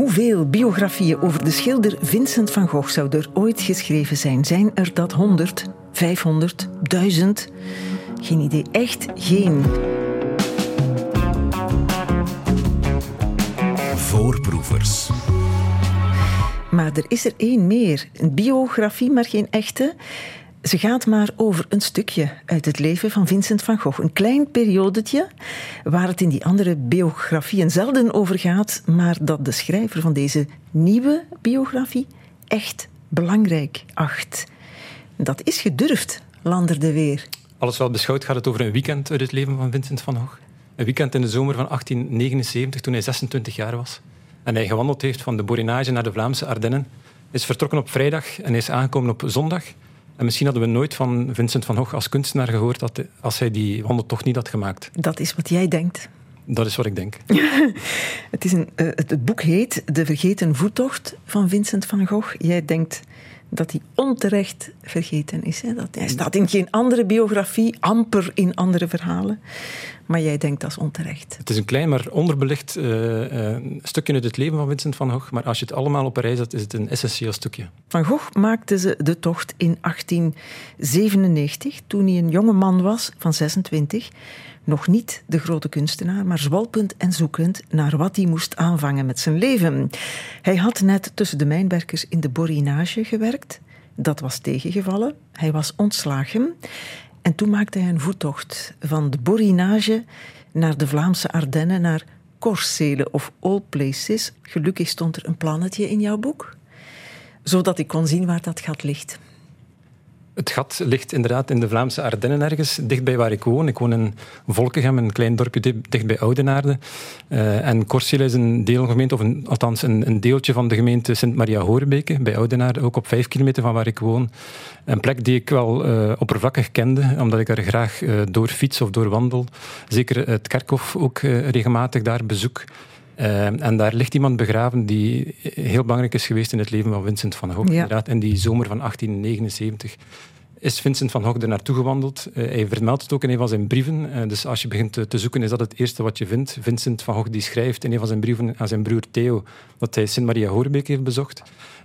Hoeveel biografieën over de schilder Vincent van Gogh zou er ooit geschreven zijn? Zijn er dat 100, 500, 1000? Geen idee, echt geen. Voorproevers. Maar er is er één meer. Een biografie, maar geen echte. Ze gaat maar over een stukje uit het leven van Vincent van Gogh. Een klein periodetje waar het in die andere biografieën zelden over gaat, maar dat de schrijver van deze nieuwe biografie echt belangrijk acht. Dat is gedurfd, Lander de Weer. Alles wel beschouwd gaat het over een weekend uit het leven van Vincent van Gogh. Een weekend in de zomer van 1879, toen hij 26 jaar was. En hij gewandeld heeft van de Borinage naar de Vlaamse Ardennen. Is vertrokken op vrijdag en is aangekomen op zondag. En misschien hadden we nooit van Vincent van Gogh als kunstenaar gehoord dat, als hij die wandeltocht niet had gemaakt. Dat is wat jij denkt. Dat is wat ik denk. het, is een, uh, het boek heet De Vergeten Voettocht van Vincent van Gogh. Jij denkt dat hij onterecht vergeten is. Hè? Dat hij staat in geen andere biografie, amper in andere verhalen. Maar jij denkt dat is onterecht. Het is een klein, maar onderbelicht uh, uh, stukje uit het leven van Vincent van Gogh. Maar als je het allemaal op een rij zet, is het een essentieel stukje. Van Gogh maakte ze de tocht in 1897, toen hij een jonge man was van 26. Nog niet de grote kunstenaar, maar zwalpend en zoekend naar wat hij moest aanvangen met zijn leven. Hij had net tussen de mijnwerkers in de Borinage gewerkt. Dat was tegengevallen. Hij was ontslagen. En toen maakte hij een voettocht van de Borinage naar de Vlaamse Ardennen, naar Corsele of All Places. Gelukkig stond er een plannetje in jouw boek, zodat ik kon zien waar dat gat ligt. Het gat ligt inderdaad in de Vlaamse Ardennen ergens, dichtbij waar ik woon. Ik woon in Volkegem, een klein dorpje dicht bij Oudenaarde. Uh, en Corsele is een deelgemeente, of althans een, een deeltje van de gemeente Sint-Maria-Horebeke, bij Oudenaarde, ook op vijf kilometer van waar ik woon. Een plek die ik wel uh, oppervlakkig kende, omdat ik er graag uh, door fiets of door wandel. Zeker het kerkhof ook regelmatig daar bezoek. Uh, en daar ligt iemand begraven die heel belangrijk is geweest in het leven van Vincent van Gogh. Ja. Inderdaad, in die zomer van 1879 is Vincent van Gogh er naartoe gewandeld. Uh, hij vermeldt het ook in een van zijn brieven. Uh, dus als je begint te, te, zoeken, is dat het eerste wat je vindt. Vincent van Gogh die schrijft in een van zijn brieven aan zijn broer Theo dat hij Sint Maria Hoorbeek heeft bezocht.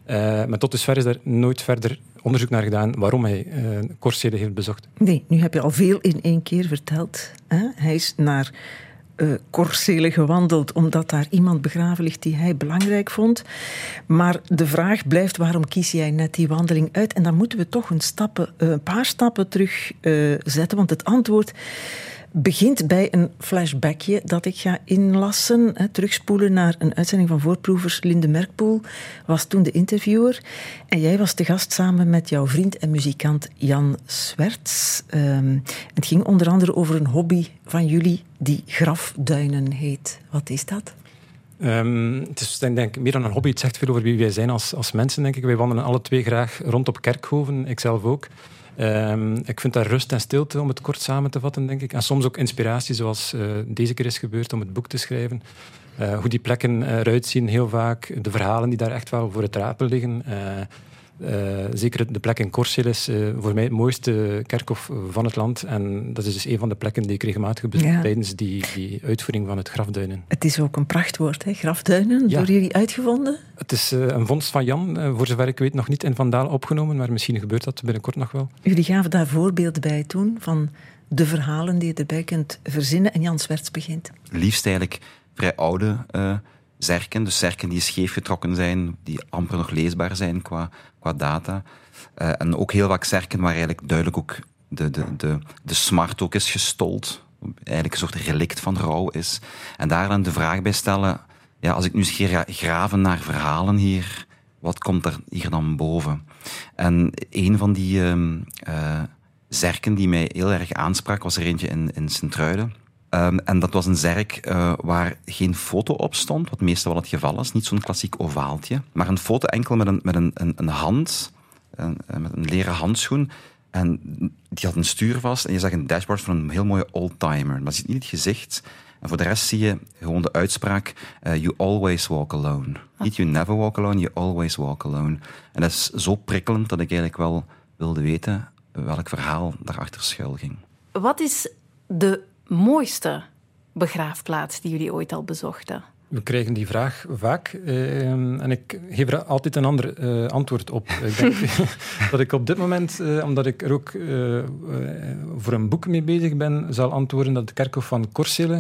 Uh, maar tot dusver is er nooit verder onderzoek naar gedaan waarom hij uh, heeft bezocht. Nee, nu heb je al veel in één keer verteld. Hè? Hij is naar uh, gewandeld, omdat daar iemand begraven ligt die hij belangrijk vond. Maar de vraag blijft: waarom kies jij net die wandeling uit? En dan moeten we toch een, stappen, uh, een paar stappen terug uh, zetten, want het antwoord begint bij een flashbackje dat ik ga inlassen. Hè, terugspoelen naar een uitzending van voorproevers. Linde Merkpoel was toen de interviewer. En jij was te gast samen met jouw vriend en muzikant Jan Swerts. Um, het ging onder andere over een hobby van jullie die grafduinen heet. Wat is dat? Um, het is denk ik meer dan een hobby. Het zegt veel over wie wij zijn als, als mensen, denk ik. Wij wandelen alle twee graag rond op kerkhoven, ikzelf ook. Um, ik vind daar rust en stilte, om het kort samen te vatten, denk ik. En soms ook inspiratie, zoals uh, deze keer is gebeurd om het boek te schrijven. Uh, hoe die plekken eruit zien, heel vaak. De verhalen die daar echt wel voor het rapen liggen. Uh, uh, zeker de plek in Corsel is uh, voor mij het mooiste kerkhof van het land. En dat is dus een van de plekken die ik regelmatig bezoek ja. tijdens die, die, uitvoering van het grafduinen. Het is ook een prachtwoord, hè? grafduinen, ja. door jullie uitgevonden? Het is uh, een vondst van Jan, voor zover ik weet nog niet in Vandaal opgenomen, maar misschien gebeurt dat binnenkort nog wel. Jullie gaven daar voorbeelden bij toen van de verhalen die je erbij kunt verzinnen en Jan Swerts begint. Liefst eigenlijk vrij oude zerken. Dus zerken die scheef getrokken zijn, die amper nog leesbaar zijn qua, qua data. Uh, en ook heel vaak zerken waar eigenlijk duidelijk ook de, de, de, de smart ook is gestold. Eigenlijk een soort relict van rouw is. En daar dan de vraag bij stellen, ja, als ik nu eens graven naar verhalen hier, wat komt er hier dan boven? En een van die uh, zerken die mij heel erg aansprak, was er eentje in, in Sint-Truiden. Um, en dat was een zerk uh, waar geen foto op stond, wat meestal wel het geval is. Niet zo'n klassiek ovaaltje, maar een foto enkel met een, met een, een, hand, een, met een leren handschoen. En die had een stuur vast en je zag een dashboard van een heel mooie oldtimer. Maar ziet niet het gezicht. En voor de rest zie je gewoon de uitspraak: uh, You always walk alone. Niet you never walk alone, you always walk alone. En dat is zo prikkelend dat ik eigenlijk wel wilde weten welk verhaal daarachter schuil ging. Wat is de mooiste begraafplaats die jullie ooit al bezochten? We krijgen die vraag vaak uh, en ik geef er altijd een ander uh, antwoord op. ik denk dat ik op dit moment, uh, omdat ik er ook voor een boek mee bezig ben, zal antwoorden dat de kerkhof van Corsele,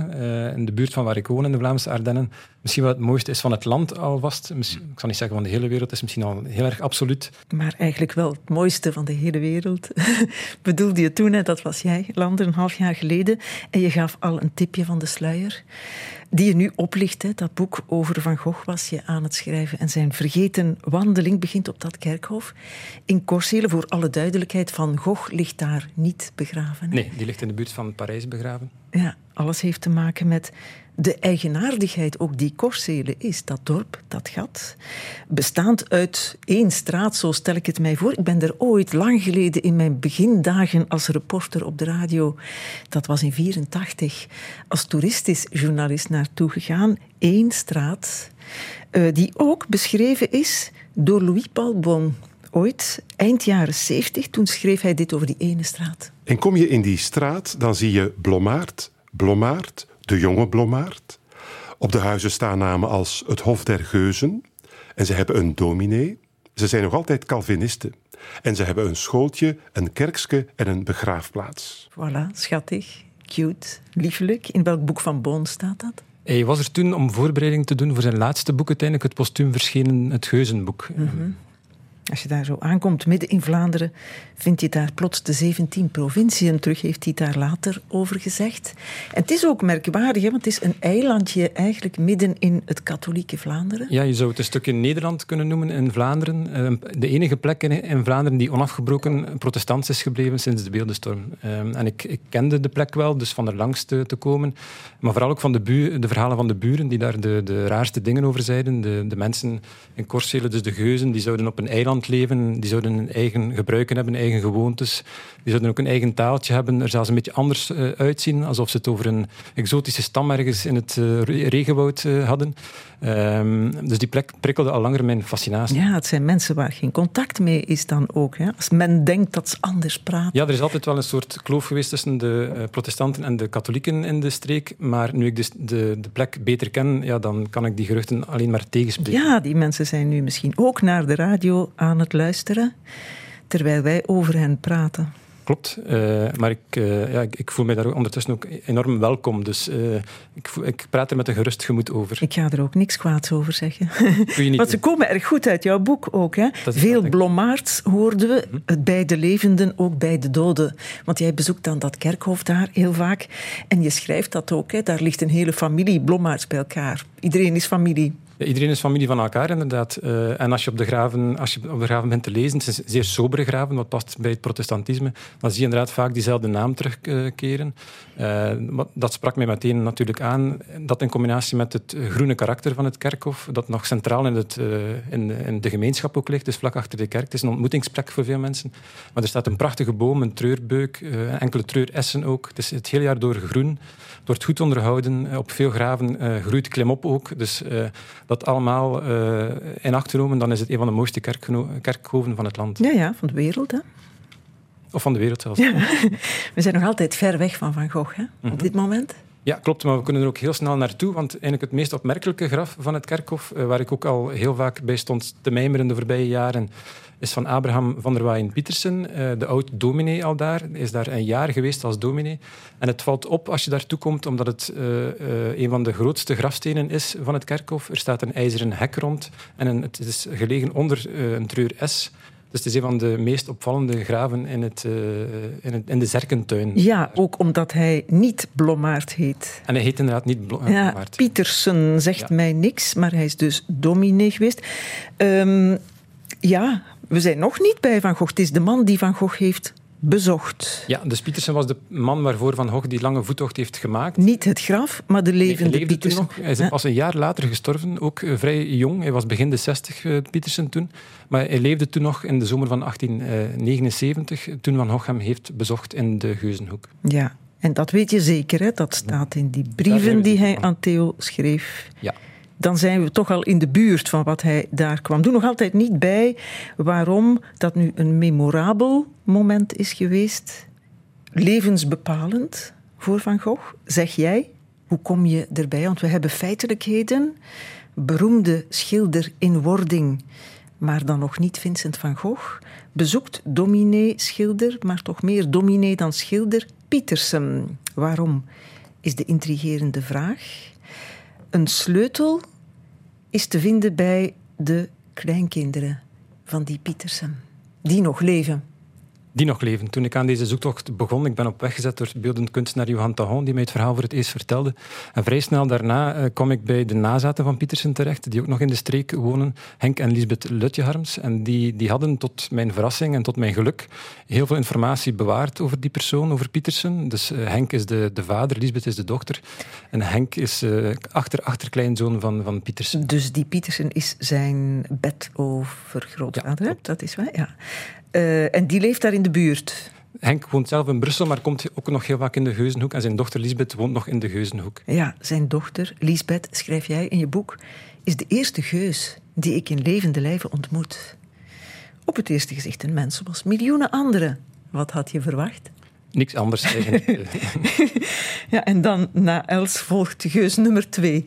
in de buurt van waar ik woon, in de Vlaamse Ardennen, misschien wel het mooiste is van het land alvast. Misschien, ik zal niet zeggen van de hele wereld, is misschien al heel erg absoluut. Maar eigenlijk wel het mooiste van de hele wereld. Bedoelde je toen, hè, dat was jij, Lander, een half jaar geleden. En je gaf al een tipje van de sluier die je nu oplicht. Hè. Dat boek over Van Gogh was je aan het schrijven. En zijn vergeten wandeling begint op dat kerkhof in Corsele. Voor alle duidelijkheid, Van Gogh ligt daar niet begraven. Nee, die ligt in de buurt van Parijs begraven. Ja, alles heeft te maken met de eigenaardigheid ook die Corsele is, dat dorp, dat gat, bestaand uit één straat, zo stel ik het mij voor. Ik ben er ooit lang geleden in mijn begindagen als reporter op de radio, dat was in 84, als toeristisch journalist naartoe gegaan. Eén straat, uh, die ook beschreven is door Louis Paul Bon. Ooit, eind jaren 70, toen schreef hij dit over die ene straat. En kom je in die straat, dan zie je Blommaert, Blommaert, de jonge Blommaert. Op de huizen staan namen als het Hof der Geuzen. En ze hebben een dominee. Ze zijn nog altijd Calvinisten. En ze hebben een schooltje, een kerkske en een begraafplaats. Voilà, schattig, cute, liefelijk. In welk boek van Boon staat dat? Hij was er toen om voorbereiding te doen voor zijn laatste boek, uiteindelijk het postuum verschenen Het Geuzenboek. Mm als je daar zo aankomt, midden in Vlaanderen, vind je daar plots de 17 provinciën terug, heeft hij daar later over gezegd. En het is ook merkwaardig, hè, want het is een eilandje eigenlijk midden in het katholieke Vlaanderen. Ja, je zou het een stukje Nederland kunnen noemen in Vlaanderen. Ehm, de enige plek in Vlaanderen die onafgebroken protestants is gebleven sinds de beeldenstorm. Ehm, en ik, ik kende de plek wel, dus van er langs te, komen. Maar vooral ook van de, bu de verhalen van de buren, die daar de, de raarste dingen over zeiden. De, de mensen in Korsele, dus de geuzen, die zouden op een eiland leven. Die zouden een eigen gebruiken hebben, eigen gewoontes. Die zouden ook een eigen taaltje hebben. Er zou ze een beetje anders uh, uitzien, alsof ze het over een exotische stam ergens in het uh, regenwoud uh, hadden. Um, dus die plek prikkelde al langer mijn fascinatie. Ja, het zijn mensen waar geen contact mee is dan ook. Hè? Als men denkt dat ze anders praten. Ja, er is altijd wel een soort kloof geweest tussen de protestanten en de katholieken in de streek. Maar nu ik dus de, de plek beter ken, ja, dan kan ik die geruchten alleen maar tegenspreken. Ja, die mensen zijn nu misschien ook naar de radio aan het luisteren, terwijl wij over hen praten. Klopt, uh, maar ik, uh, ja, ik, ik, voel mij daar ondertussen ook enorm welkom. Dus uh, ik, voel, ik praat er met een gerust gemoed over. Ik ga er ook niks kwaads over zeggen. Want ze komen erg goed uit jouw boek ook. Hè? Veel blommaards hoorden we, hm? het bij de levenden, ook bij de doden. Want jij bezoekt dan dat kerkhof daar heel vaak. En je schrijft dat ook. Hè? Daar ligt een hele familie blommaards bij elkaar. Iedereen is familie. Iedereen is familie van elkaar, inderdaad. Uh, en als je, op de graven, als je op de graven bent te lezen, het is zeer sobere graven, wat past bij het protestantisme, dan zie je inderdaad vaak diezelfde naam terugkeren. Uh, dat sprak mij meteen natuurlijk aan. Dat in combinatie met het groene karakter van het kerkhof, dat nog centraal in, het, uh, in, de gemeenschap ook ligt, dus vlak achter de kerk. Het is een ontmoetingsplek voor veel mensen. Maar er staat een prachtige boom, een treurbeuk, enkele treuressen ook. Het is het hele jaar door groen. Wordt goed onderhouden. Op veel graven groeit klimop ook. Dus dat allemaal uh, in acht genomen, dan is het een van de mooiste kerkhoven van het land. Ja, ja, van de wereld, hè? Of van de wereld zelfs. We zijn nog altijd ver weg van Van Gogh, hè? op mhm. dit moment. Ja, klopt, maar we kunnen er ook heel snel naartoe, want eigenlijk het meest opmerkelijke graf van het kerkhof, uh, waar ik ook al heel vaak bij stond te mijmeren de voorbije jaren, is van Abraham van der Waaien Pietersen, uh, de oud-dominee al daar. Hij is daar een jaar geweest als dominee. En het valt op als je daartoe komt, omdat het uh, een van de grootste grafstenen is van het kerkhof. Er staat een ijzeren hek rond en een, het is gelegen onder een treur S. Dus het is een van de meest opvallende graven in, het, in, het, in, de Zerkentuin. Ja, ook omdat hij niet Blommaert heet. En hij heet inderdaad niet Blommaert. Ja, Pietersen zegt mij niks, maar hij is dus dominee geweest. Um, ja, we zijn nog niet bij Van Gogh. Het is de man die Van Gogh heeft bezocht. Ja, dus Pietersen was de man waarvoor Van Gogh die lange voettocht heeft gemaakt. Niet het graf, maar de levende nee, Pietersen. Nog. Hij is pas een jaar later gestorven, ook eh, vrij jong. Hij was begin de 60, uh, Pietersen toen. Maar hij leefde toen nog in de zomer van 1879, toen Van Gogh hem heeft bezocht in de Geuzenhoek. Ja, en dat weet je zeker, hè? dat staat in die brieven die hij aan Theo schreef. Ja dan zijn we toch al in de buurt van wat hij daar kwam doen. Nog altijd niet bij waarom dat nu een memorabel moment is geweest. Levensbepalend voor Van Gogh, zeg jij. Hoe kom je erbij? Want we hebben feitelijkheden. Beroemde schilder in wording, maar dan nog niet Vincent van Gogh. Bezoekt dominee-schilder, maar toch meer dominee dan schilder, Pietersen. Waarom? Is de intrigerende vraag. Een sleutel is te vinden bij de kleinkinderen van die Pietersen, die nog leven die nog leven. Toen ik aan deze zoektocht begon, ik ben op weg gezet door beeldend kunstenaar Johan Tahon, die mij het verhaal voor het eerst vertelde. En vrij snel daarna uh, kom ik bij de nazaten van Pietersen terecht, die ook nog in de streek wonen, Henk en Lisbeth Lutjeharms. En die, die hadden tot mijn verrassing en tot mijn geluk heel veel informatie bewaard over die persoon, over Pietersen. Dus uh, Henk is de, de vader, Lisbeth is de dochter. En Henk is uh, achter, achterkleinzoon van, van Pietersen. Dus die Pietersen is zijn bedovergrootvader, ja, dat is waar, ja. Uh, en die leeft daar in de buurt. Henk woont zelf in Brussel, maar komt ook nog heel vaak in de Geuzenhoek. En zijn dochter Lisbeth woont nog in de Geuzenhoek. Ja, zijn dochter Lisbeth, schrijf jij in je boek, is de eerste geus die ik in levende lijven ontmoet. Op het eerste gezicht een mens zoals miljoenen anderen. Wat had je verwacht? Niks anders eigenlijk. ja, en dan na Els volgt geus nummer twee.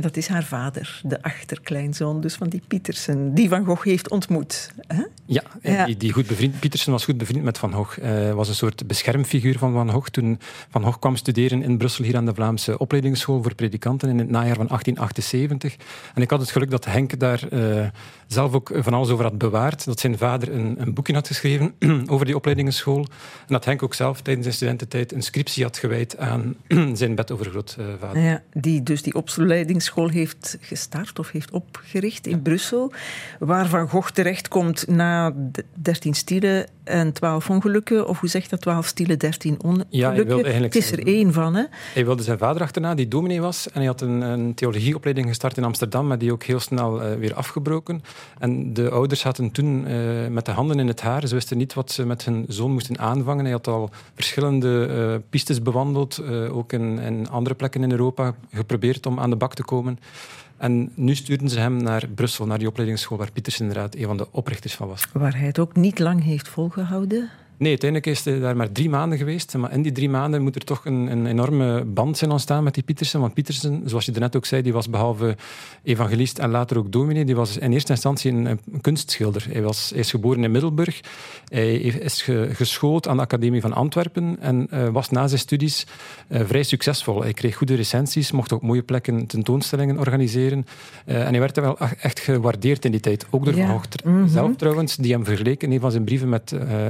Dat is haar vader, de achterkleinzoon dus van die Pietersen, die Van Gogh heeft ontmoet. Hè? Ja, Die, die, goed bevriend, Pietersen was goed bevriend met Van Gogh. Uh, was een soort beschermfiguur van Van Gogh toen Van Gogh kwam studeren in Brussel, hier aan de Vlaamse opleidingsschool voor predikanten in het najaar van 1878. En ik had het geluk dat Henk daar uh, zelf ook van alles over had bewaard. Dat zijn vader een, een boekje had geschreven over die opleidingsschool. En dat Henk ook zelf tijdens zijn studententijd een scriptie had gewijd aan zijn bedovergrootvader. Ja, die dus die opleidingsschool school heeft gestart of heeft opgericht in Brussel, waar Van Gogh terechtkomt na 13 stielen en 12 ongelukken, of hoe zegt dat, 12 stielen, 13 ongelukken? Ja, Het is er één van, hè? Hij wilde zijn vader achterna, die dominee was, en hij had een, een theologieopleiding gestart in Amsterdam, maar die ook heel snel uh, weer afgebroken. En de ouders zaten toen uh, met de handen in het haar. Ze wisten niet wat ze met hun zoon moesten aanvangen. Hij had al verschillende uh, pistes bewandeld, ook in, in andere plekken in Europa, geprobeerd om aan de bak te komen en nu stuurden ze hem naar Brussel, naar die opleidingsschool waar Pieters inderdaad een van de oprichters van was. Waar hij het ook niet lang heeft volgehouden? Nee, uiteindelijk is hij daar maar drie maanden geweest. Maar in die drie maanden moet er toch een, een enorme band zijn ontstaan met die Pietersen. Want Pietersen, zoals je net ook zei, die was behalve evangelist en later ook dominee, die was in eerste instantie een, een kunstschilder. Hij, was, hij is geboren in Middelburg. Hij is geschoold aan de Academie van Antwerpen en uh, was na zijn studies uh, vrij succesvol. Hij kreeg goede recensies, mocht op mooie plekken tentoonstellingen organiseren. Uh, en hij werd wel echt gewaardeerd in die tijd. Ook door ja. Van mm -hmm. zelf trouwens, die hem vergeleken in een van zijn brieven met eh,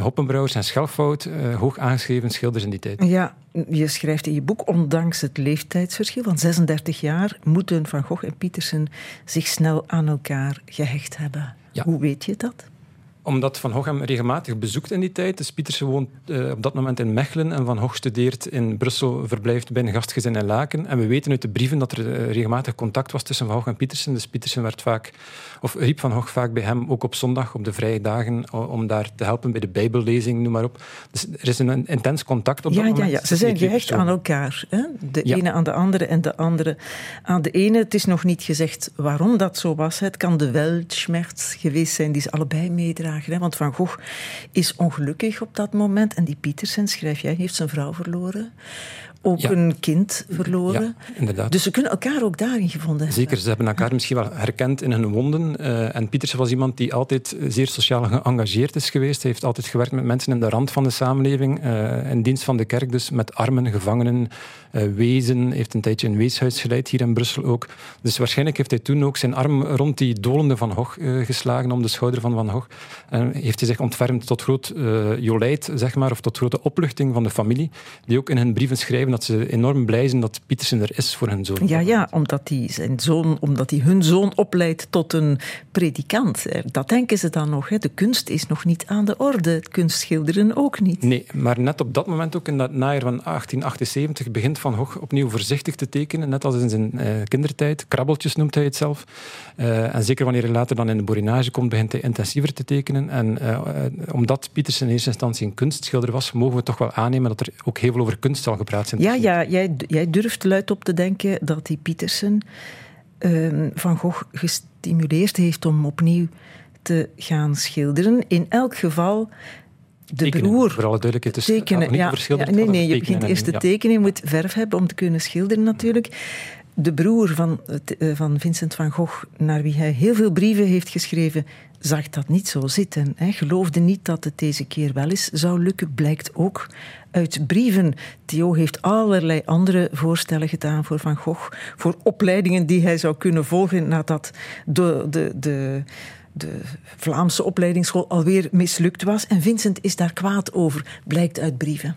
Hoppenbrouwers en Schelfout, uh, hoog aangeschreven schilders in die tijd. Ja, je schrijft in je boek, ondanks het leeftijdsverschil van 36 jaar, moeten Van Gogh en Pietersen zich snel aan elkaar gehecht hebben. Ja. Hoe weet je dat? Omdat Van Gogh hem regelmatig bezoekt in die tijd. Dus Pietersen woont uh, op dat moment in Mechelen en Van Gogh studeert in Brussel, verblijft bij een gastgezin in Laken. En we weten uit de brieven dat er uh, regelmatig contact was tussen Van Gogh en Pietersen. Dus Pietersen werd vaak, of riep Van Gogh vaak bij hem, ook op zondag, op de vrije dagen, om daar te helpen bij de bijbellezing, noem maar op. Dus er is een intens contact op ja, dat moment. Ja, ja. ze zijn gehecht aan elkaar. Hè? De ja. ene aan de andere en de andere aan de ene. Het is nog niet gezegd waarom dat zo was. Het kan de weltschmerz geweest zijn die ze allebei meedragen. Want Van Gogh is ongelukkig op dat moment. En die Pietersen, schrijf jij, heeft zijn vrouw verloren. Ook ja. een kind verloren. Ja, inderdaad. Dus ze kunnen elkaar ook daarin gevonden hebben. Zeker, ze hebben elkaar misschien wel herkend in hun wonden. Uh, en Pietersen was iemand die altijd zeer sociaal geëngageerd is geweest. Hij heeft altijd gewerkt met mensen in de rand van de samenleving. Uh, in dienst van de kerk dus, met armen, gevangenen, uh, wezen. heeft een tijdje een weeshuis geleid, hier in Brussel ook. Dus waarschijnlijk heeft hij toen ook zijn arm rond die dolende Van Gogh geslagen, om de schouder van Van Gogh. En heeft hij zich ontfermd tot groot jolijt, zeg maar, of tot grote opluchting van de familie, die ook in hun brieven schrijven dat ze enorm blij zijn dat Pietersen er is voor hun zoon. Ja, ja omdat hij zijn zoon, omdat hij hun zoon opleidt tot een predikant. Dat denken ze dan nog. Hè. De kunst is nog niet aan de orde. Kunstschilderen ook niet. Nee, maar net op dat moment ook in dat najaar van 1878 begint Van Gogh opnieuw voorzichtig te tekenen. Net als in zijn uh, kindertijd. Krabbeltjes noemt hij het zelf. Uh, en zeker wanneer hij later dan in de borinage komt, begint hij intensiever te tekenen. En uh, omdat Pietersen in eerste instantie een kunstschilder was, mogen we toch wel aannemen dat er ook heel veel over kunst zal gepraat zijn. Ja, ja, jij, jij durft luid op te denken dat die Pietersen uh, Van Gogh gestimuleerd heeft om opnieuw te gaan schilderen. In elk geval de Tekenen, broer. Voor alle duidelijkheid. Dus tekenen. Ja, nee, nee, je begint eerst te ja. tekenen. Je moet verf hebben om te kunnen schilderen natuurlijk. De broer van, eh, van Vincent van Gogh, naar wie hij heel veel brieven heeft geschreven, zag dat niet zo zitten. Hij geloofde niet dat het deze keer wel eens zou lukken, blijkt ook uit brieven. Theo heeft allerlei andere voorstellen gedaan voor Van Gogh, voor opleidingen die hij zou kunnen volgen nadat de, de, de, de Vlaamse opleidingsschool alweer mislukt was. En Vincent is daar kwaad over, blijkt uit brieven.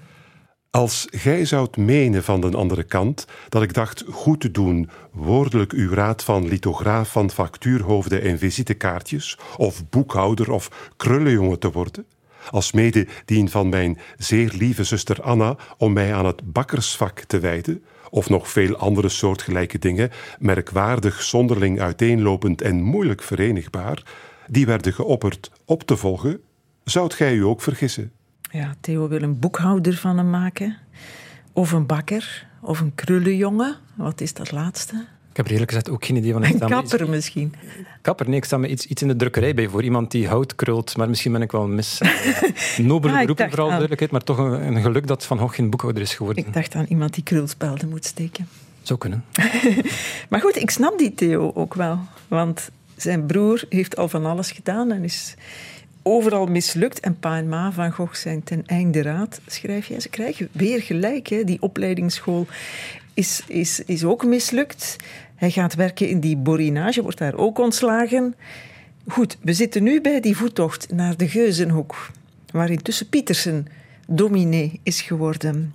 Als gij zoudt menen van de andere kant dat ik dacht goed te doen, woordelijk uw raad van lithograaf van factuurhoofden en visitekaartjes, of boekhouder of krullenjongen te worden, als mede dien van mijn zeer lieve zuster Anna om mij aan het bakkersvak te wijden, of nog veel andere soortgelijke dingen, merkwaardig, zonderling uiteenlopend en moeilijk verenigbaar, die werden geopperd op te volgen, zoudt gij u ook vergissen. Ja, Theo wil een boekhouder van hem maken. Of een bakker. Of een krullenjongen. Wat is dat laatste? Ik heb er eerlijk gezegd ook geen idee van. Ik Een iets- kapper misschien. Kapper, nee, ik sta me iets, iets in de drukkerij bij voor. Iemand die hout krult, maar misschien ben ik wel mis. Nobele Ah, beroepen, vooral aan- duidelijkheid, maar toch een, een geluk dat Van Gogh geen boekhouder is geworden. Ik dacht aan iemand die krulspelden moet steken. Zou kunnen. Maar goed, ik snap die Theo ook wel. Want zijn broer heeft al van alles gedaan en is overal mislukt. En pa en ma van Gogh zijn ten einde raad, schrijf jij. Ze krijgen weer gelijk. Hè. Die opleidingsschool is, is, is ook mislukt. Hij gaat werken in die borinage, wordt daar ook ontslagen. Goed, we zitten nu bij die voettocht naar de Geuzenhoek, waar intussen Pietersen dominee is geworden.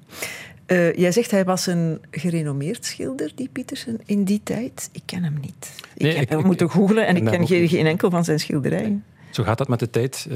Eh, jij zegt hij was een gerenommeerd schilder, die Pietersen, in die tijd. Ik ken hem niet. Ik Nee, heb ik- hem ik- moeten googlen en ik ken geen, geen enkel van zijn schilderijen. Zo gaat dat met de tijd.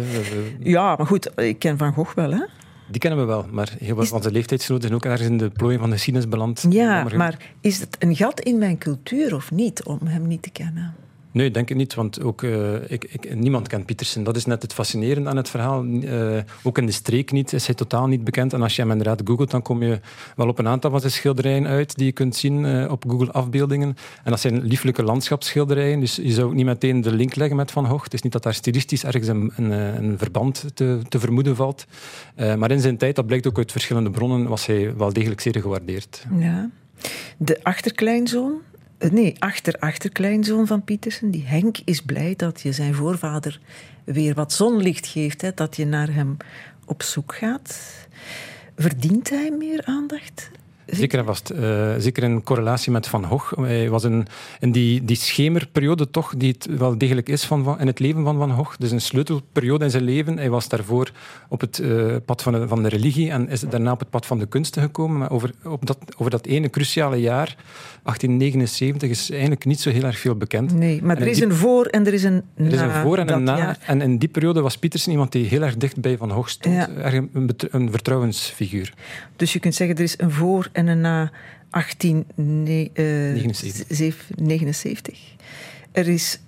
Ja, maar goed, ik ken Van Gogh wel, hè? Die kennen we wel, maar heel Is- van zijn leeftijdsgenoten zijn ook ergens in de plooien van de geschiedenis beland. Ja, maar is het een gat in mijn cultuur of niet om hem niet te kennen? Nee, denk ik niet, want ook, eh, ik, ik, niemand kent Pietersen. Dat is net het fascinerende aan het verhaal. Eh, ook in de streek niet, is hij totaal niet bekend. En als je hem inderdaad googelt, dan kom je wel op een aantal van zijn schilderijen uit die je kunt zien eh, op Google afbeeldingen. En dat zijn lieflijke landschapsschilderijen, dus je zou ook niet meteen de link leggen met Van Gogh. Het is niet dat daar stilistisch ergens een, een, verband te, te vermoeden valt. Maar in zijn tijd, dat blijkt ook uit verschillende bronnen, was hij wel degelijk zeer gewaardeerd. Ja. De achterkleinzoon, eh, nee, achter-achterkleinzoon van Pietersen, die Henk, is blij dat je zijn voorvader weer wat zonlicht geeft, hè, dat je naar hem op zoek gaat. Verdient hij meer aandacht? Zeker en vast. Eh, zeker in correlatie met Van Gogh. Hij was een, in die, die schemerperiode toch, die het wel degelijk is van, Van- in het leven van Van Gogh. Dus een sleutelperiode in zijn leven. Hij was daarvoor op het eh, pad van de, van de religie en is daarna op het pad van de kunsten gekomen. Maar over, op dat, over dat ene cruciale jaar, 1879, is eigenlijk niet zo heel erg veel bekend. Nee, maar En er in is die- een voor en er is een na. Er is een voor en een na. jaar. En in die periode was Pietersen iemand die heel erg dicht bij Van Gogh stond. Ja. Een, een vertrouwensfiguur. Dus je kunt zeggen, er is een voor en een na 1879. Er is,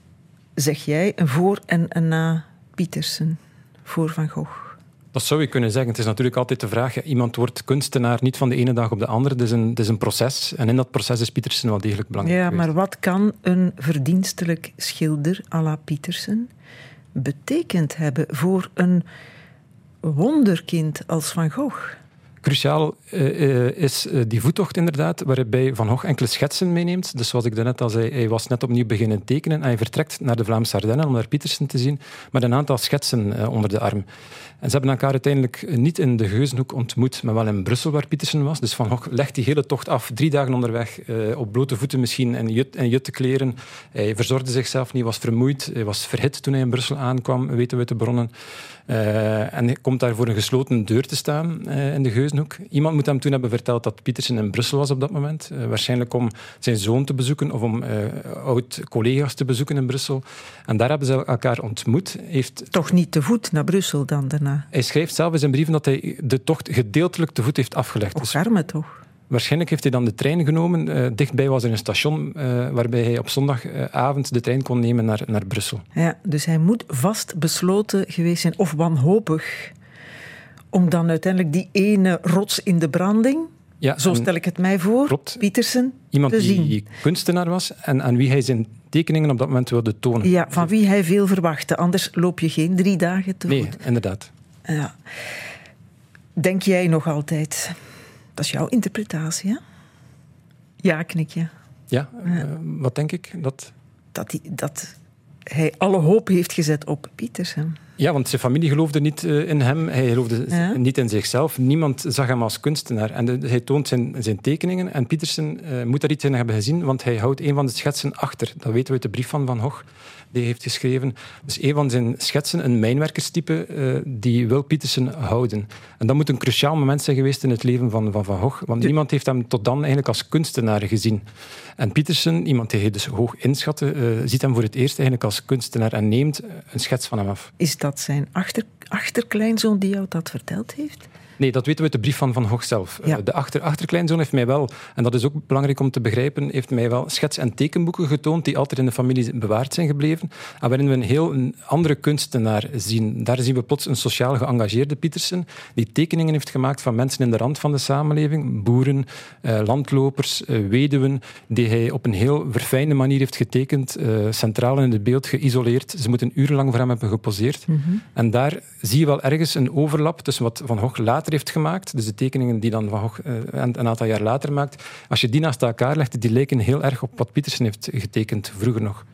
zeg jij, een voor en een na Pietersen, voor Van Gogh. Dat zou je kunnen zeggen. Het is natuurlijk altijd de vraag, iemand wordt kunstenaar niet van de ene dag op de andere. Het is een, het is een proces. En in dat proces is Pietersen wel degelijk belangrijk Ja, geweest. maar wat kan een verdienstelijk schilder à la Pietersen betekend hebben voor een wonderkind als Van Gogh? Cruciaal eh, eh, is eh, die voettocht inderdaad, waarbij Van Gogh enkele schetsen meeneemt. Dus zoals ik daarnet al zei, hij was net opnieuw beginnen tekenen en hij vertrekt naar de Vlaamse Ardennen om naar Pietersen te zien, met een aantal schetsen onder de arm. En ze hebben elkaar uiteindelijk niet in de Geuzenhoek ontmoet, maar wel in Brussel, waar Pietersen was. Dus Van Gogh legt die hele tocht af, drie dagen onderweg, op blote voeten misschien, en jut, en juttekleren. Hij verzorgde zichzelf niet, was vermoeid, hij was verhit toen hij in Brussel aankwam, weten we de bronnen. En hij komt daar voor een gesloten deur te staan in de Geuzenhoek. Iemand moet hem toen hebben verteld dat Pietersen in Brussel was op dat moment. Eh, waarschijnlijk om zijn zoon te bezoeken of om eh, oud-collega's te bezoeken in Brussel. En daar hebben ze elkaar ontmoet. Heeft, Toch niet te voet naar Brussel dan daarna? hij schrijft zelf in zijn brieven dat hij de tocht gedeeltelijk te voet heeft afgelegd. Och, Dus arme toch? waarschijnlijk heeft hij dan de trein genomen. Eh, dichtbij was er een station waarbij hij op zondagavond de trein kon nemen naar, naar Brussel. Ja, dus hij moet vast besloten geweest zijn, of wanhopig, om dan uiteindelijk die ene rots in de branding, Ja, zo stel ik het mij voor, Klopt. Pietersen, Iemand te die zien. kunstenaar was en aan wie hij zijn tekeningen op dat moment wilde tonen. Ja, van wie hij veel verwachtte. Anders loop je geen drie dagen te Nee, inderdaad. Ja. Denk jij nog altijd, dat is jouw interpretatie, hè? Ja, knik je. Ja, uh, wat denk ik? Dat... Dat, die, dat hij alle hoop heeft gezet op Pietersen. Ja, want zijn familie geloofde niet uh, in hem. Hij geloofde ja. niet in zichzelf. Niemand zag hem als kunstenaar. En de, hij toont zijn, zijn tekeningen. En Pietersen uh, moet daar iets in hebben gezien, want hij houdt een van de schetsen achter. Dat weten we uit de brief van Van Gogh die heeft geschreven. Dus een van zijn schetsen, een mijnwerkerstype, uh, die wil Pietersen houden. En dat moet een cruciaal moment zijn geweest in het leven van Van, van Gogh, want niemand heeft hem tot dan eigenlijk als kunstenaar gezien. En Pietersen, iemand die hij dus hoog inschatte, uh, ziet hem voor het eerst eigenlijk als kunstenaar en neemt een schets van hem af. Is dat zijn achter, achterkleinzoon die jou dat verteld heeft? Nee, dat weten we uit de brief van Van Gogh zelf. Ja. De achter, achterkleinzoon heeft mij wel, en dat is ook belangrijk om te begrijpen, heeft mij wel schets- en tekenboeken getoond die altijd in de familie bewaard zijn gebleven en waarin we een heel andere kunstenaar zien. Daar zien we plots een sociaal geëngageerde Pietersen die tekeningen heeft gemaakt van mensen in de rand van de samenleving, boeren, eh, landlopers, eh, weduwen, die hij op een heel verfijnde manier heeft getekend, eh, centraal in het beeld geïsoleerd. Ze moeten urenlang voor hem hebben geposeerd. Mm -hmm. En daar zie je wel ergens een overlap tussen wat Van Gogh later heeft gemaakt, dus de tekeningen die dan Van Gogh uh, een, een aantal jaar later maakt, als je die naast elkaar legt, die lijken heel erg op wat Pietersen heeft getekend vroeger nog.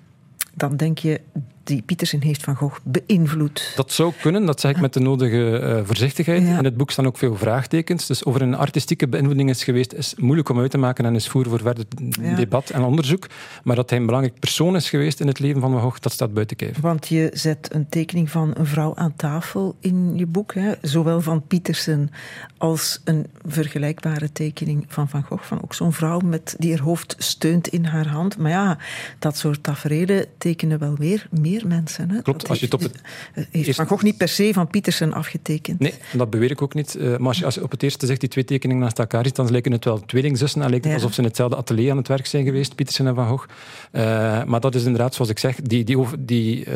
Dan denk je, die Pietersen heeft Van Gogh beïnvloed. Dat zou kunnen, dat zeg ik met de nodige uh, voorzichtigheid. Ja. In het boek staan ook veel vraagtekens. Dus over een artistieke beïnvloeding is geweest, is moeilijk om uit te maken en is voer voor verder Ja. debat en onderzoek. Maar dat hij een belangrijk persoon is geweest in het leven van Van Gogh, dat staat buiten kijf. Want je zet een tekening van een vrouw aan tafel in je boek, hè? zowel van Pietersen als een vergelijkbare tekening van Van Gogh. Van ook zo'n vrouw met, die haar hoofd steunt in haar hand. Maar ja, dat soort tafereelen tekenen wel weer meer mensen. Hè? Klopt, Dat als je het op het heeft eerst- Van Gogh niet per se van Pietersen afgetekend. Nee, dat beweer ik ook niet. Uh, maar als je, als je op het eerste zegt die twee tekeningen naast elkaar ziet, dan lijken het wel tweelingzussen. Dan lijkt het Ja. alsof ze in hetzelfde atelier aan het werk zijn geweest, Pietersen en Van Gogh. Uh, maar dat is inderdaad, zoals ik zeg, die, die, die uh,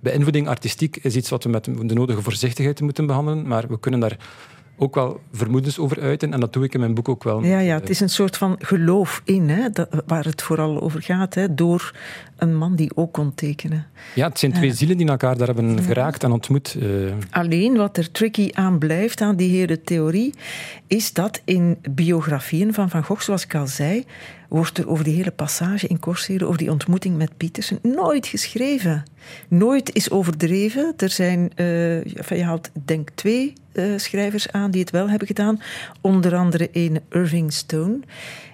beïnvloeding artistiek is iets wat we met de nodige voorzichtigheid moeten behandelen. Maar we kunnen daar ook wel vermoedens over uiten. En dat doe ik in mijn boek ook wel. Ja, ja, het is een soort van geloof in, hè, dat, waar het vooral over gaat, hè, door een man die ook kon tekenen. Ja, het zijn twee Ja. zielen die elkaar daar hebben geraakt en ontmoet. Uh, Alleen wat er tricky aan blijft, aan die hele theorie, is dat in biografieën van Van Gogh, zoals ik al zei, wordt er over die hele passage in Corsair, over die ontmoeting met Pietersen, nooit geschreven. Nooit is overdreven. Er zijn, uh, je haalt denk twee uh, schrijvers aan die het wel hebben gedaan. Onder andere een Irving Stone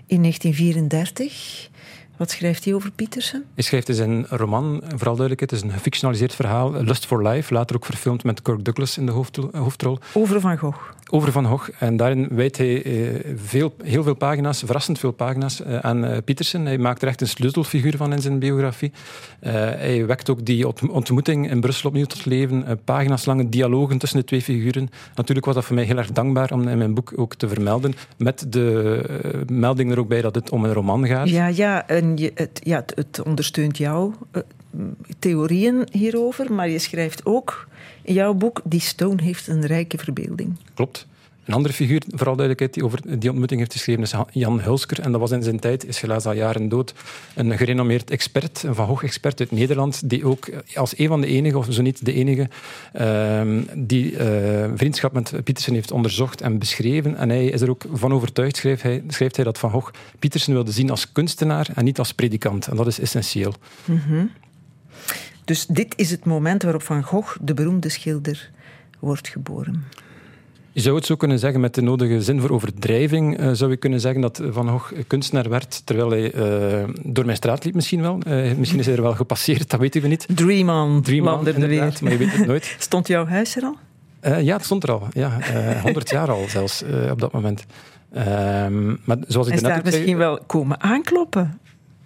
in 1934. Wat schrijft hij over Pietersen? Hij schrijft dus een roman, vooral duidelijk, het is een gefictionaliseerd verhaal, Lust for Life, later ook verfilmd met Kirk Douglas in de hoofdrol. Over Van Gogh. Over Van Gogh. En daarin wijdt hij eh, veel, heel veel pagina's, verrassend veel pagina's, eh, aan uh, Pietersen. Hij maakt er echt een sleutelfiguur van in zijn biografie. Hij wekt ook die ontmoeting in Brussel opnieuw tot leven. Uh, pagina's lange dialogen tussen de twee figuren. Natuurlijk was dat voor mij heel erg dankbaar om in mijn boek ook te vermelden. Met de melding er ook bij dat het om een roman gaat. Ja, ja, en het, ja, het, ondersteunt jouw uh, theorieën hierover, maar je schrijft ook in jouw boek, die Stone heeft een rijke verbeelding. Klopt. Een andere figuur, vooral duidelijkheid, die over die ontmoeting heeft geschreven, is Jan Hulsker. En dat was in zijn tijd, is helaas al jaren dood, een gerenommeerd expert, een Van Gogh-expert uit Nederland, die ook als een van de enige, of zo niet de enige, uh, die uh, vriendschap met Pietersen heeft onderzocht en beschreven. En hij is er ook van overtuigd, schrijft hij, schrijft hij dat Van Gogh Pietersen wilde zien als kunstenaar en niet als predikant. En dat is essentieel. Mm -hmm. Dus dit is het moment waarop Van Gogh, de beroemde schilder, wordt geboren. Je zou het zo kunnen zeggen, met de nodige zin voor overdrijving, uh, zou je kunnen zeggen dat Van Gogh kunstenaar werd terwijl hij uh, door mijn straat liep misschien wel. Uh, misschien is hij er wel gepasseerd, dat weten we niet. Dream on, Dream on inderdaad, maar je weet het nooit. Stond jouw huis er al? Ja, het stond er al. Ja, uh, 100 jaar al zelfs op dat moment. Um, maar zoals ik is daar misschien zei, wel komen aankloppen.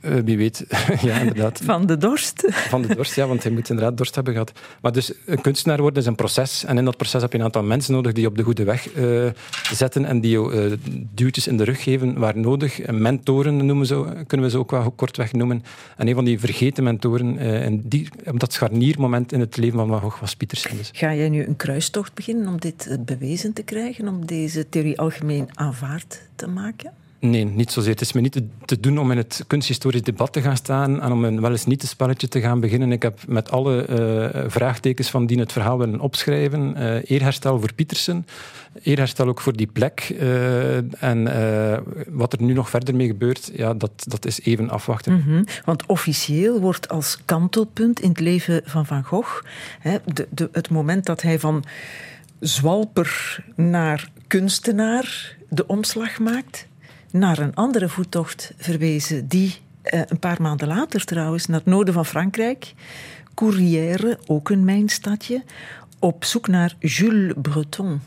Uh, wie weet, ja, inderdaad. Van de dorst. Van de dorst, ja, want hij moet inderdaad dorst hebben gehad. Maar dus een kunstenaar worden is een proces. En in dat proces heb je een aantal mensen nodig die je op de goede weg uh, zetten en die je uh, duwtjes in de rug geven waar nodig. Mentoren noemen ze, kunnen we ze ook wel kortweg noemen. En een van die vergeten mentoren, en die, op dat scharniermoment in het leven van Van Gogh was Pietersen. Dus. Ga jij nu een kruistocht beginnen om dit bewezen te krijgen, om deze theorie algemeen aanvaard te maken? Nee, niet zozeer. Het is me niet te, doen om in het kunsthistorisch debat te gaan staan en om een wel eens niet een spelletje te gaan beginnen. Ik heb met alle uh, vraagtekens van die het verhaal willen opschrijven. Uh, eerherstel voor Pietersen, eerherstel ook voor die plek. Uh, en wat er nu nog verder mee gebeurt, ja, dat, dat is even afwachten. -hmm. Want officieel wordt als kantelpunt in het leven van Van Gogh hè, de, de, het moment dat hij van zwalper naar kunstenaar de omslag maakt naar een andere voettocht verwezen, die eh, een paar maanden later trouwens naar het noorden van Frankrijk, Courrières, ook een mijnstadje, op zoek naar Jules Breton.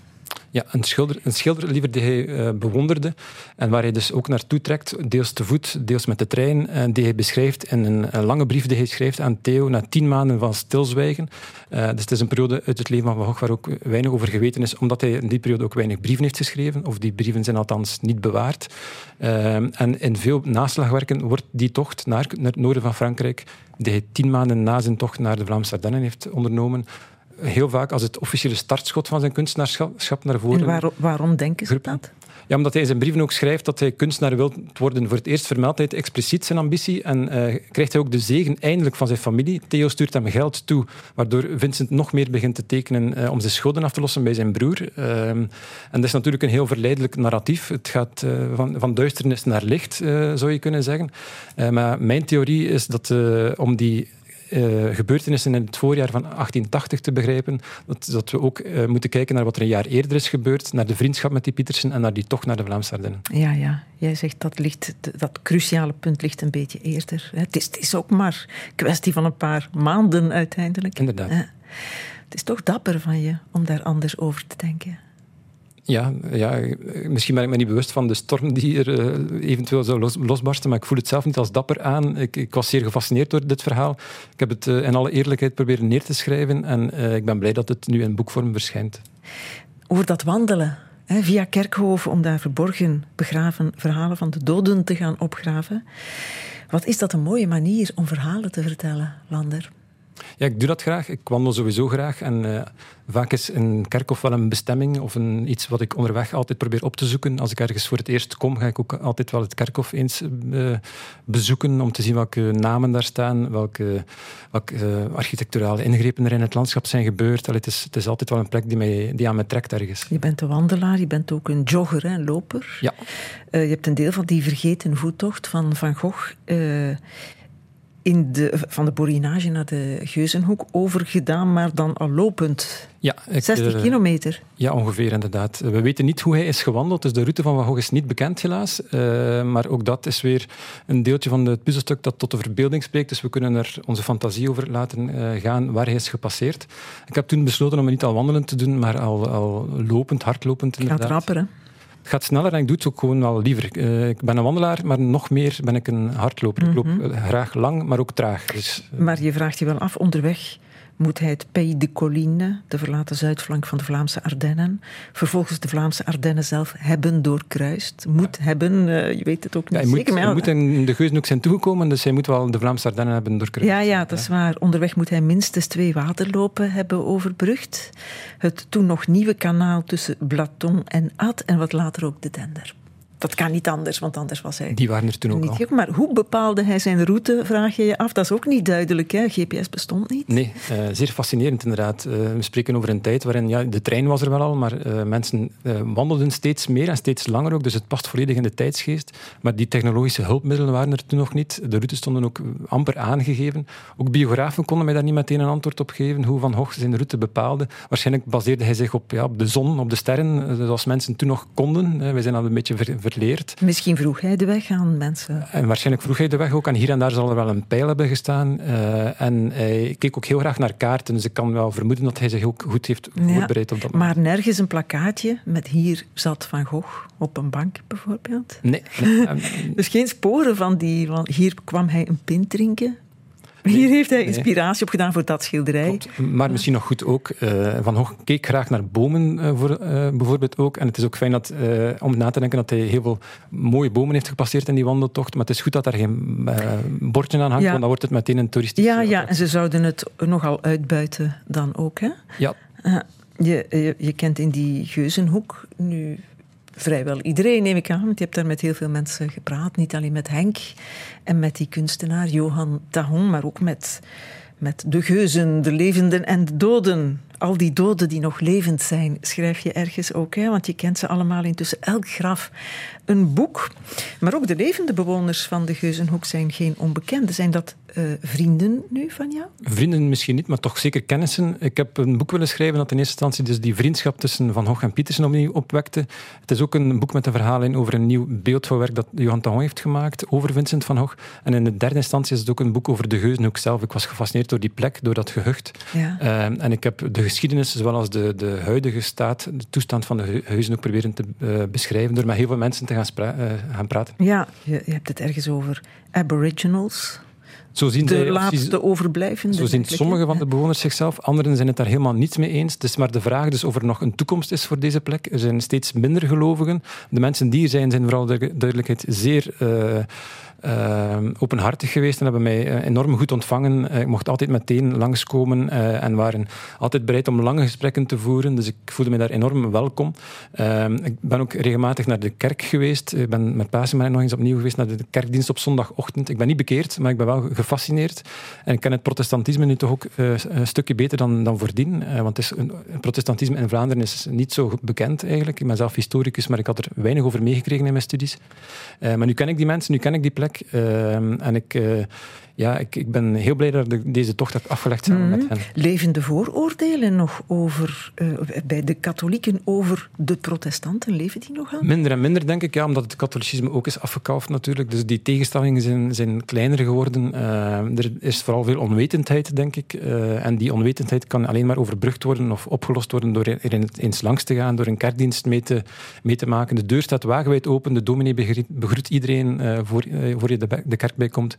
Ja, een schilder, een schilder liever die hij uh, bewonderde en waar hij dus ook naartoe trekt, deels te voet, deels met de trein, en die hij beschrijft in een, een lange brief die hij schrijft aan Theo na tien maanden van stilzwijgen. Dus het is een periode uit het leven van Van Gogh waar ook weinig over geweten is, omdat hij in die periode ook weinig brieven heeft geschreven, of die brieven zijn althans niet bewaard. En in veel naslagwerken wordt die tocht naar, naar het noorden van Frankrijk, die hij tien maanden na zijn tocht naar de Vlaamse Ardennen heeft ondernomen, heel vaak als het officiële startschot van zijn kunstenaarschap naar voren. En waar, waarom denken ze dat? Ja, omdat hij in zijn brieven ook schrijft dat hij kunstenaar wil worden. Voor het eerst vermeldt hij expliciet zijn ambitie en uh, krijgt hij ook de zegen eindelijk van zijn familie. Theo stuurt hem geld toe, waardoor Vincent nog meer begint te tekenen uh, om zijn schulden af te lossen bij zijn broer. Uh, en dat is natuurlijk een heel verleidelijk narratief. Het gaat van, van, duisternis naar licht, zou je kunnen zeggen. maar mijn theorie is dat om die uh, gebeurtenissen in het voorjaar van 1880 te begrijpen, dat, dat we ook uh, moeten kijken naar wat er een jaar eerder is gebeurd, naar de vriendschap met die Pietersen en naar die tocht naar de Vlaamse Ardennen. Ja, ja. Jij zegt dat, ligt, dat cruciale punt ligt een beetje eerder. Het is, het is ook maar kwestie van een paar maanden uiteindelijk. Inderdaad. Ja. Het is toch dapper van je om daar anders over te denken. Ja, ja, misschien ben ik me niet bewust van de storm die er uh, eventueel zou los, losbarsten, maar ik voel het zelf niet als dapper aan. Ik, ik was zeer gefascineerd door dit verhaal. Ik heb het uh, in alle eerlijkheid proberen neer te schrijven en uh, ik ben blij dat het nu in boekvorm verschijnt. Over dat wandelen hè, via kerkhoven om daar verborgen begraven verhalen van de doden te gaan opgraven. Wat is dat een mooie manier om verhalen te vertellen, Lander? Ja, ik doe dat graag. Ik wandel sowieso graag. En uh, vaak is een kerkhof wel een bestemming of een, iets wat ik onderweg altijd probeer op te zoeken. Als ik ergens voor het eerst kom, ga ik ook altijd wel het kerkhof eens uh, bezoeken om te zien welke namen daar staan, welke, welke uh, architecturale ingrepen er in het landschap zijn gebeurd. Allee, het, is, het is altijd wel een plek die, mij, die aan me trekt ergens. Je bent een wandelaar, je bent ook een jogger, een loper. Ja. je hebt een deel van die vergeten voettocht van Van Gogh in de, van de Borinage naar de Geuzenhoek overgedaan, maar dan al lopend. Ja, ik, 60 uh, kilometer. Ja, ongeveer inderdaad. We weten niet hoe hij is gewandeld, dus de route van Van Gogh is niet bekend helaas. Uh, maar ook dat is weer een deeltje van het puzzelstuk dat tot de verbeelding spreekt, dus we kunnen er onze fantasie over laten uh, gaan waar hij is gepasseerd. Ik heb toen besloten om het niet al wandelen te doen, maar al, al lopend, hardlopend inderdaad. Gaat rapper, hè? Het gaat sneller en ik doe het ook gewoon wel liever. Uh, ik ben een wandelaar, maar nog meer ben ik een hardloper. Mm -hmm. Ik loop graag lang, maar ook traag. Dus, uh... Maar je vraagt je wel af, onderweg moet hij het Pays de Colline, de verlaten zuidflank van de Vlaamse Ardennen, vervolgens de Vlaamse Ardennen zelf hebben doorkruist. Moet ja. hebben, uh, je weet het ook niet ja, hij zeker. Moet, hij moet in de Geuzenhoek zijn toegekomen, dus hij moet wel de Vlaamse Ardennen hebben doorkruist. Ja, ja, dat is waar. Onderweg moet hij minstens twee waterlopen hebben overbrugd. Het toen nog nieuwe kanaal tussen Blaton en Ad en wat later ook de Dender. Dat kan niet anders, want anders was hij. Die waren er toen ook niet al. Gek. Maar hoe bepaalde hij zijn route, vraag je je af. Dat is ook niet duidelijk. Hè? GPS bestond niet. Nee, uh, zeer fascinerend inderdaad. Uh, we spreken over een tijd waarin ja, de trein was er wel al, maar uh, mensen wandelden steeds meer en steeds langer ook. Dus het past volledig in de tijdsgeest. Maar die technologische hulpmiddelen waren er toen nog niet. De routes stonden ook amper aangegeven. Ook biografen konden mij daar niet meteen een antwoord op geven hoe Van Gogh zijn route bepaalde. Waarschijnlijk baseerde hij zich op, ja, op de zon, op de sterren, zoals mensen toen nog konden. Wij zijn al een beetje ver, Leert. Misschien vroeg hij de weg aan mensen. En waarschijnlijk vroeg hij de weg ook. En hier en daar zal er wel een pijl hebben gestaan. Uh, en hij keek ook heel graag naar kaarten. Dus ik kan wel vermoeden dat hij zich ook goed heeft voorbereid ja, op dat Maar nergens een plakkaatje met hier zat Van Gogh op een bank bijvoorbeeld? Nee. nee. dus geen sporen van die... Van hier kwam hij een pint drinken. Hier heeft hij inspiratie nee. op gedaan voor dat schilderij. Klopt. Maar misschien nog goed ook, uh, Van Gogh keek graag naar bomen uh, voor, uh, bijvoorbeeld ook. En het is ook fijn dat, om na te denken dat hij heel veel mooie bomen heeft gepasseerd in die wandeltocht. Maar het is goed dat daar geen bordje aan hangt, ja. want dan wordt het meteen een toeristisch... Ja, ja, en ze zouden het nogal uitbuiten dan ook, hè? Ja. je, je, je kent in die Geuzenhoek nu vrijwel iedereen, neem ik aan. Want je hebt daar met heel veel mensen gepraat. Niet alleen met Henk en met die kunstenaar Johan Tahon, maar ook met, met de geuzen, de levenden en de doden al die doden die nog levend zijn, schrijf je ergens ook. Hè? Want je kent ze allemaal intussen. Elk graf een boek. Maar ook de levende bewoners van de Geuzenhoek zijn geen onbekenden. Zijn dat uh, vrienden nu van jou? Vrienden misschien niet, maar toch zeker kennissen. Ik heb een boek willen schrijven dat in eerste instantie dus die vriendschap tussen Van Gogh en Pietersen opnieuw opwekte. Het is ook een boek met een verhaal in over een nieuw beeldvoorwerk dat Johan Tahon heeft gemaakt over Vincent van Gogh. En in de derde instantie is het ook een boek over de Geuzenhoek zelf. Ik was gefascineerd door die plek, door dat gehucht. Ja. Uh, en ik heb de geschiedenis, zowel als de, de huidige staat, de toestand van de Geuzenhoek proberen te uh, beschrijven door met heel veel mensen te gaan, gaan praten. Ja, je, je hebt het ergens over aboriginals. Zo zien de laatste overblijvenden. Zo zien sommige van de bewoners zichzelf, anderen zijn het daar helemaal niet mee eens. Het is maar de vraag dus of er nog een toekomst is voor deze plek. Er zijn steeds minder gelovigen. De mensen die er zijn, zijn vooral de duidelijkheid zeer... Uh, uh, openhartig geweest en hebben mij uh, enorm goed ontvangen. Uh, ik mocht altijd meteen langskomen en waren altijd bereid om lange gesprekken te voeren. Dus ik voelde me daar enorm welkom. Ehm, ik ben ook regelmatig naar de kerk geweest. Ik ben met Pasen nog eens opnieuw geweest naar de kerkdienst op zondagochtend. Ik ben niet bekeerd, maar ik ben wel gefascineerd. En ik ken het protestantisme nu toch ook een stukje beter dan, dan voordien. want het, is een, protestantisme in Vlaanderen is niet zo bekend eigenlijk. Ik ben zelf historicus, maar ik had er weinig over meegekregen in mijn studies. maar nu ken ik die mensen, nu ken ik die plek. Ehm, en ik, uh, ja, ik, ik ben heel blij dat ik deze tocht heb afgelegd samen met mhm. hen. Leven de vooroordelen nog over, uh, bij de katholieken over de protestanten? Leven die nog aan? Minder en minder, denk ik, ja, omdat het katholicisme ook is afgekalfd natuurlijk. Dus die tegenstellingen zijn, zijn kleiner geworden. Uh, er is vooral veel onwetendheid, denk ik. Uh, en die onwetendheid kan alleen maar overbrugd worden of opgelost worden door er eens langs te gaan, door een kerkdienst mee te, mee te maken. De deur staat wagenwijd open, de dominee begroet, iedereen voor, voor je de, de kerk bij komt.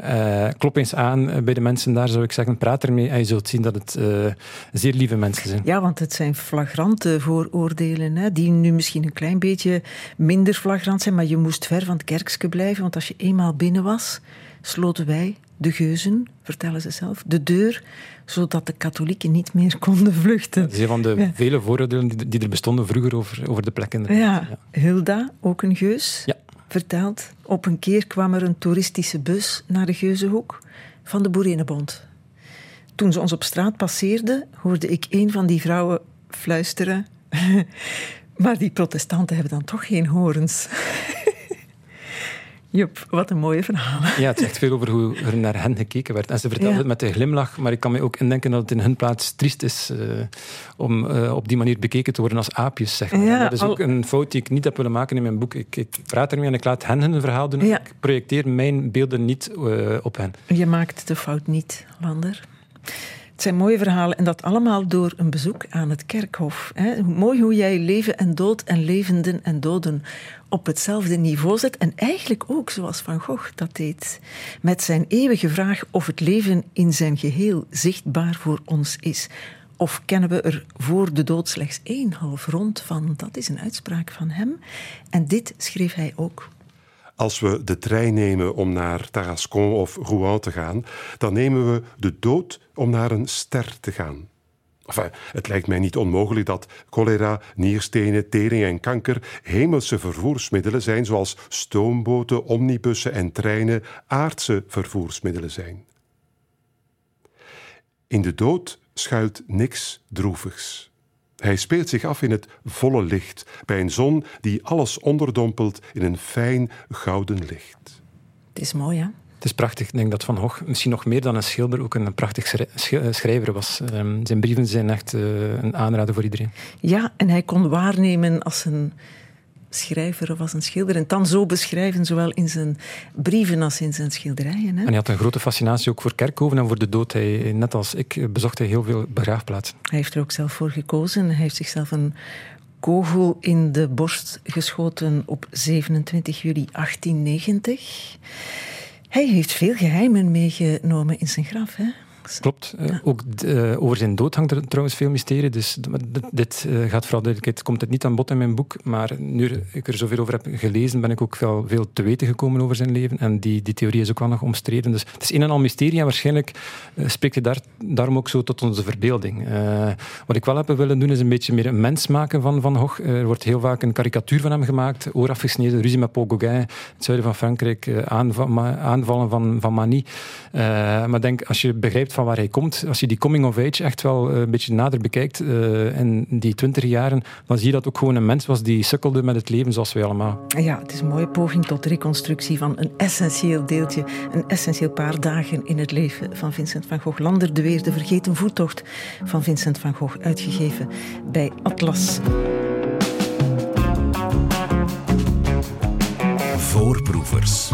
Uh, klop eens aan eh, bij de mensen daar, zou ik zeggen. Praat ermee en je zult zien dat het uh, zeer lieve mensen zijn. Ja, want het zijn flagrante vooroordelen, hè, die nu misschien een klein beetje minder flagrant zijn, maar je moest ver van het kerkske blijven, want als je eenmaal binnen was, sloten wij, de geuzen, vertellen ze zelf, de deur, zodat de katholieken niet meer konden vluchten. dat is een van de vele vooroordelen die, er bestonden vroeger over, over de plekken. Ja. ja. Hilda, ook een geus. Ja Op een keer kwam er een toeristische bus naar de Geuzenhoek van de Boerinnenbond. Toen ze ons op straat passeerden, hoorde ik een van die vrouwen fluisteren. maar die protestanten hebben dan toch geen horens. Jup, wat een mooie verhaal. Ja, het zegt veel over hoe er naar hen gekeken werd. En ze vertelde het met een glimlach, maar ik kan me ook indenken dat het in hun plaats triest is uh, om uh, op die manier bekeken te worden als aapjes. Zeg maar. ja, dat is ook een fout die ik niet heb willen maken in mijn boek. Ik, ik praat ermee en ik laat hen hun verhaal doen. Ja. Ik projecteer mijn beelden niet uh, op hen. Je maakt de fout niet, Lander. Het zijn mooie verhalen en dat allemaal door een bezoek aan het kerkhof. Hè. Mooi hoe jij leven en dood en levenden en doden op hetzelfde niveau zet. En eigenlijk ook zoals Van Gogh dat deed. Met zijn eeuwige vraag of het leven in zijn geheel zichtbaar voor ons is. Of kennen we er voor de dood slechts één half rond van? Dat is een uitspraak van hem. En dit schreef hij ook als we de trein nemen om naar Tarascon of Rouen te gaan, dan nemen we de dood om naar een ster te gaan. Het lijkt mij niet onmogelijk dat cholera, nierstenen, tering en kanker hemelse vervoersmiddelen zijn, zoals stoomboten, omnibussen en treinen aardse vervoersmiddelen zijn. In de dood schuilt niks droevigs. Hij speelt zich af in het volle licht, bij een zon die alles onderdompelt in een fijn gouden licht. Het is mooi, hè? Het is prachtig. Ik denk dat Van Gogh misschien nog meer dan een schilder ook een prachtig eh, schrijver was. Ehm, zijn brieven zijn echt uh, een aanrader voor iedereen. Ja, en hij kon waarnemen als een schrijver of als een schilder. En dan zo beschrijven, zowel in zijn brieven als in zijn schilderijen. Hè? En hij had een grote fascinatie ook voor kerkhoven en voor de dood. Hij, net als ik bezocht hij heel veel begraafplaatsen. Hij heeft er ook zelf voor gekozen. Hij heeft zichzelf een kogel in de borst geschoten op 27 juli 1890. Hij heeft veel geheimen meegenomen in zijn graf. Hè? Klopt. Uh, ook uh, over zijn dood hangt er trouwens veel mysterie. Dus dit uh, gaat vooral duidelijkheid, komt het niet aan bod in mijn boek. Maar nu ik er zoveel over heb gelezen, ben ik ook veel, veel te weten gekomen over zijn leven. En die, die theorie is ook wel nog omstreden. Dus het is een en al mysterie. En waarschijnlijk spreekt hij daar, daarom ook zo tot onze verbeelding. wat ik wel heb willen doen, is een beetje meer een mens maken van Van Gogh. er wordt heel vaak een karikatuur van hem gemaakt. Oor afgesneden, ruzie met Paul Gauguin. Het zuiden van Frankrijk, aanvallen van, van Manie. maar denk, als je begrijpt van waar hij komt, als je die coming of age echt wel eh, een beetje nader bekijkt uh, in die twintig jaren, dan zie je dat ook gewoon een mens was die sukkelde met het leven zoals wij allemaal. Ja, het is een mooie poging tot reconstructie van een essentieel deeltje, een essentieel paar dagen in het leven van Vincent van Gogh. Lander de Weer, de vergeten voettocht van Vincent van Gogh, uitgegeven bij Atlas. Voorproevers.